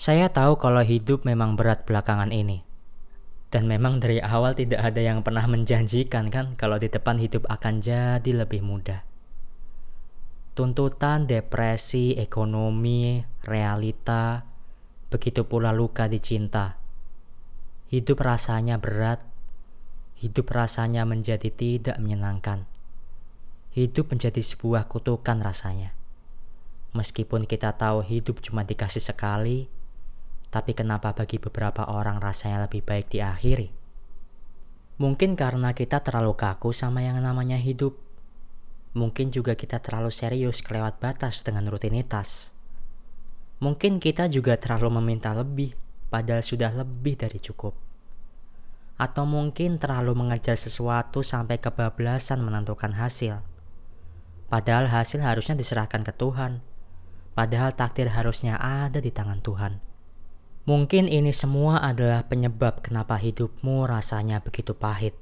Saya tahu kalau hidup memang berat belakangan ini. Dan memang dari awal tidak ada yang pernah menjanjikan kan kalau di depan hidup akan jadi lebih mudah. Tuntutan, depresi, ekonomi, realita, begitu pula luka di cinta. Hidup rasanya berat, hidup rasanya menjadi tidak menyenangkan. Hidup menjadi sebuah kutukan rasanya. Meskipun kita tahu hidup cuma dikasih sekali, tapi kenapa bagi beberapa orang rasanya lebih baik diakhiri? Mungkin karena kita terlalu kaku sama yang namanya hidup. Mungkin juga kita terlalu serius kelewat batas dengan rutinitas. Mungkin kita juga terlalu meminta lebih, padahal sudah lebih dari cukup. Atau mungkin terlalu mengejar sesuatu sampai kebablasan menentukan hasil. Padahal hasil harusnya diserahkan ke Tuhan. Padahal takdir harusnya ada di tangan Tuhan. Mungkin ini semua adalah penyebab kenapa hidupmu rasanya begitu pahit.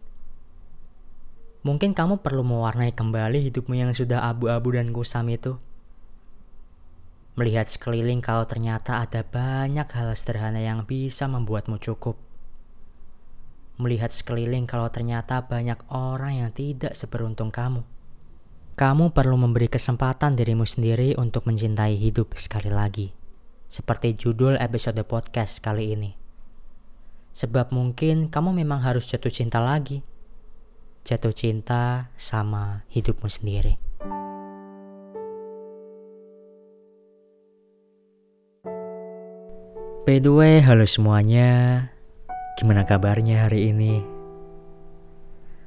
Mungkin kamu perlu mewarnai kembali hidupmu yang sudah abu-abu dan kusam itu. Melihat sekeliling kalau ternyata ada banyak hal sederhana yang bisa membuatmu cukup. Melihat sekeliling kalau ternyata banyak orang yang tidak seberuntung kamu. Kamu perlu memberi kesempatan dirimu sendiri untuk mencintai hidup sekali lagi seperti judul episode podcast kali ini. Sebab mungkin kamu memang harus jatuh cinta lagi. Jatuh cinta sama hidupmu sendiri. By the way, halo semuanya. Gimana kabarnya hari ini?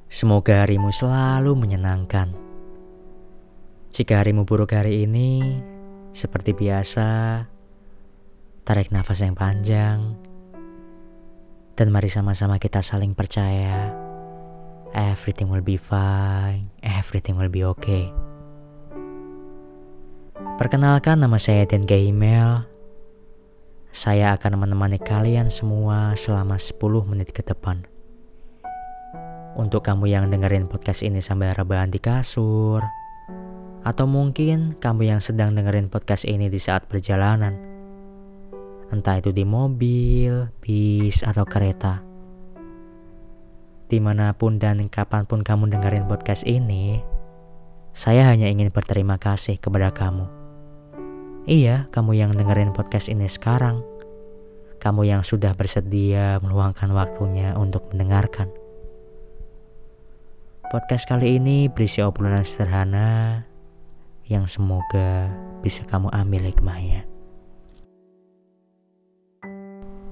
Semoga harimu selalu menyenangkan. Jika harimu buruk hari ini, seperti biasa, Tarik nafas yang panjang. Dan mari sama-sama kita saling percaya. Everything will be fine. Everything will be okay. Perkenalkan nama saya Dan Email. Saya akan menemani kalian semua selama 10 menit ke depan. Untuk kamu yang dengerin podcast ini sambil rebahan di kasur, atau mungkin kamu yang sedang dengerin podcast ini di saat perjalanan, entah itu di mobil, bis, atau kereta. Di mana pun dan kapan pun kamu dengerin podcast ini, saya hanya ingin berterima kasih kepada kamu. Iya, kamu yang dengerin podcast ini sekarang. Kamu yang sudah bersedia meluangkan waktunya untuk mendengarkan. Podcast kali ini berisi obrolan sederhana yang semoga bisa kamu ambil hikmahnya.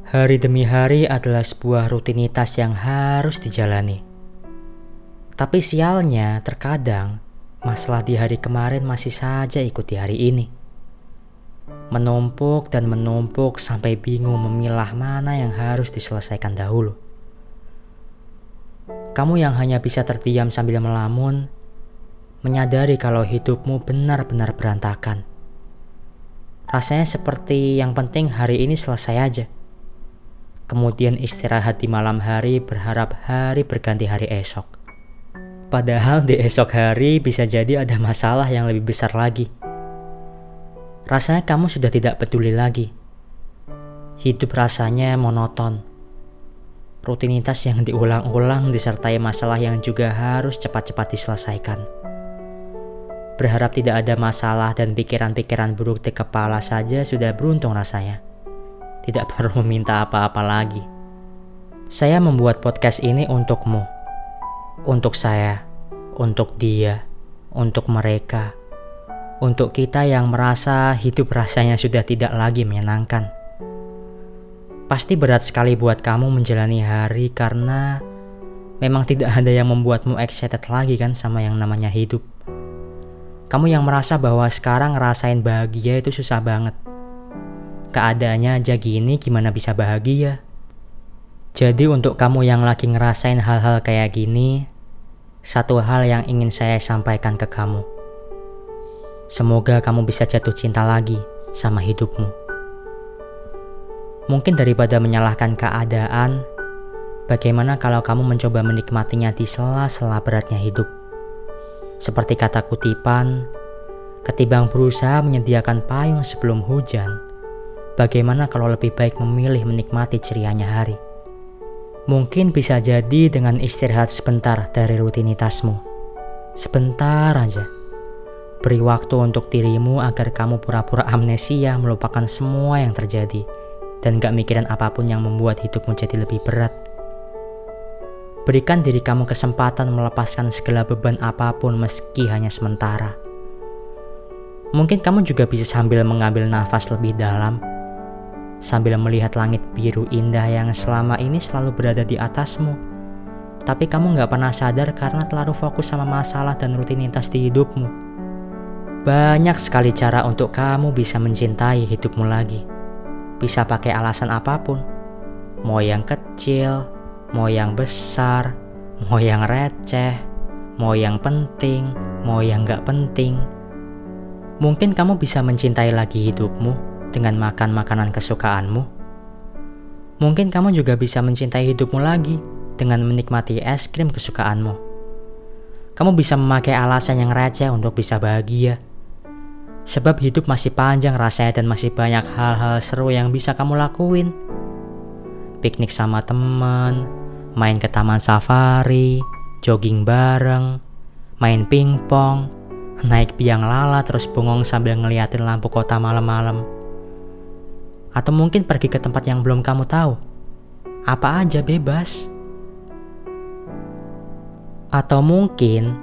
Hari demi hari adalah sebuah rutinitas yang harus dijalani. Tapi sialnya, terkadang masalah di hari kemarin masih saja ikut di hari ini. Menumpuk dan menumpuk sampai bingung memilah mana yang harus diselesaikan dahulu. Kamu yang hanya bisa terdiam sambil melamun, menyadari kalau hidupmu benar-benar berantakan. Rasanya seperti yang penting hari ini selesai aja kemudian istirahat di malam hari berharap hari berganti hari esok. Padahal di esok hari bisa jadi ada masalah yang lebih besar lagi. Rasanya kamu sudah tidak peduli lagi. Hidup rasanya monoton. Rutinitas yang diulang-ulang disertai masalah yang juga harus cepat-cepat diselesaikan. Berharap tidak ada masalah dan pikiran-pikiran buruk di kepala saja sudah beruntung rasanya tidak perlu meminta apa-apa lagi. Saya membuat podcast ini untukmu, untuk saya, untuk dia, untuk mereka, untuk kita yang merasa hidup rasanya sudah tidak lagi menyenangkan. Pasti berat sekali buat kamu menjalani hari karena memang tidak ada yang membuatmu excited lagi kan sama yang namanya hidup. Kamu yang merasa bahwa sekarang ngerasain bahagia itu susah banget keadaannya aja gini gimana bisa bahagia? Jadi untuk kamu yang lagi ngerasain hal-hal kayak gini, satu hal yang ingin saya sampaikan ke kamu. Semoga kamu bisa jatuh cinta lagi sama hidupmu. Mungkin daripada menyalahkan keadaan, bagaimana kalau kamu mencoba menikmatinya di sela-sela beratnya hidup? Seperti kata kutipan, ketimbang berusaha menyediakan payung sebelum hujan, bagaimana kalau lebih baik memilih menikmati cerianya hari? Mungkin bisa jadi dengan istirahat sebentar dari rutinitasmu. Sebentar aja. Beri waktu untuk dirimu agar kamu pura-pura amnesia melupakan semua yang terjadi dan gak mikirin apa pun yang membuat hidupmu jadi lebih berat. Berikan diri kamu kesempatan melepaskan segala beban apa pun meski hanya sementara. Mungkin kamu juga bisa sambil mengambil nafas lebih dalam sambil melihat langit biru indah yang selama ini selalu berada di atasmu. Tapi kamu gak pernah sadar karena terlalu fokus sama masalah dan rutinitas di hidupmu. Banyak sekali cara untuk kamu bisa mencintai hidupmu lagi. Bisa pakai alasan apa pun. Mau yang kecil, mau yang besar, mau yang receh, mau yang penting, mau yang gak penting. Mungkin kamu bisa mencintai lagi hidupmu dengan makan makanan kesukaanmu. Mungkin kamu juga bisa mencintai hidupmu lagi dengan menikmati es krim kesukaanmu. Kamu bisa memakai alasan yang receh untuk bisa bahagia. Sebab hidup masih panjang rasanya dan masih banyak hal-hal seru yang bisa kamu lakuin. Piknik sama teman, main ke taman safari, jogging bareng, main pingpong, naik biang lala terus bengong sambil ngeliatin lampu kota malam-malam atau mungkin pergi ke tempat yang belum kamu tahu. Apa aja bebas. Atau mungkin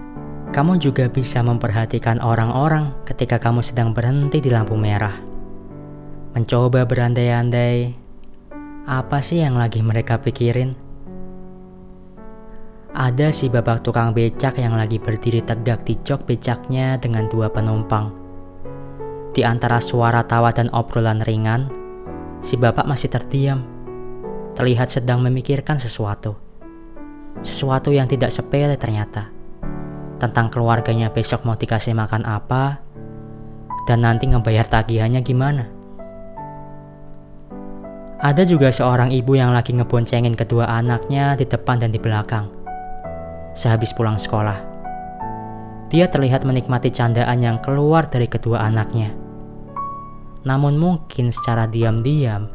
kamu juga bisa memperhatikan orang-orang ketika kamu sedang berhenti di lampu merah. Mencoba berandai-andai, apa sih yang lagi mereka pikirin? Ada si babak tukang becak yang lagi berdiri tegak di jok becaknya dengan dua penumpang. Di antara suara tawa dan obrolan ringan, Si bapak masih terdiam, terlihat sedang memikirkan sesuatu. Sesuatu yang tidak sepele ternyata. Tentang keluarganya besok mau dikasih makan apa, dan nanti ngebayar tagihannya gimana. Ada juga seorang ibu yang lagi ngeboncengin kedua anaknya di depan dan di belakang. Sehabis pulang sekolah, dia terlihat menikmati candaan yang keluar dari kedua anaknya. Namun mungkin secara diam-diam,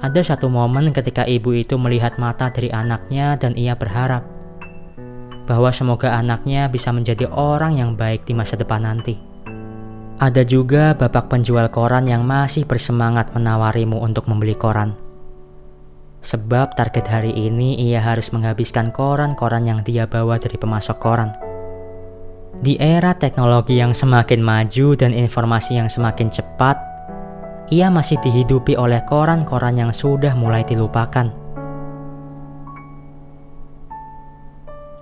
ada satu momen ketika ibu itu melihat mata dari anaknya dan ia berharap bahwa semoga anaknya bisa menjadi orang yang baik di masa depan nanti. Ada juga bapak penjual koran yang masih bersemangat menawarimu untuk membeli koran. Sebab target hari ini ia harus menghabiskan koran-koran yang dia bawa dari pemasok koran. Di era teknologi yang semakin maju dan informasi yang semakin cepat, ia masih dihidupi oleh koran-koran yang sudah mulai dilupakan.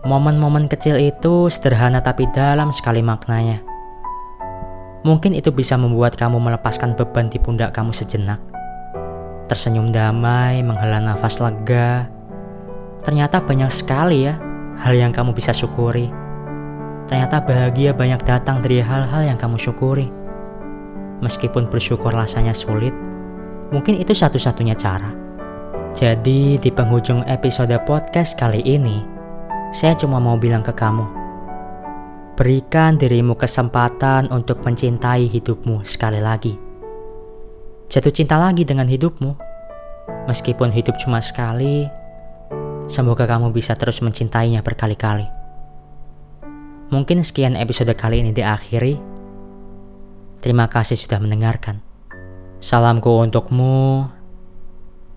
Momen-momen kecil itu sederhana tapi dalam sekali maknanya. Mungkin itu bisa membuat kamu melepaskan beban di pundak kamu sejenak. Tersenyum damai, menghela nafas lega. Ternyata banyak sekali ya hal yang kamu bisa syukuri. Ternyata bahagia banyak datang dari hal-hal yang kamu syukuri. Meskipun bersyukur rasanya sulit, mungkin itu satu-satunya cara. Jadi di penghujung episode podcast kali ini, saya cuma mau bilang ke kamu, berikan dirimu kesempatan untuk mencintai hidupmu sekali lagi. Jatuh cinta lagi dengan hidupmu, meskipun hidup cuma sekali, semoga kamu bisa terus mencintainya berkali-kali. Mungkin sekian episode kali ini diakhiri. Terima kasih sudah mendengarkan. Salamku untukmu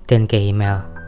dan ke email.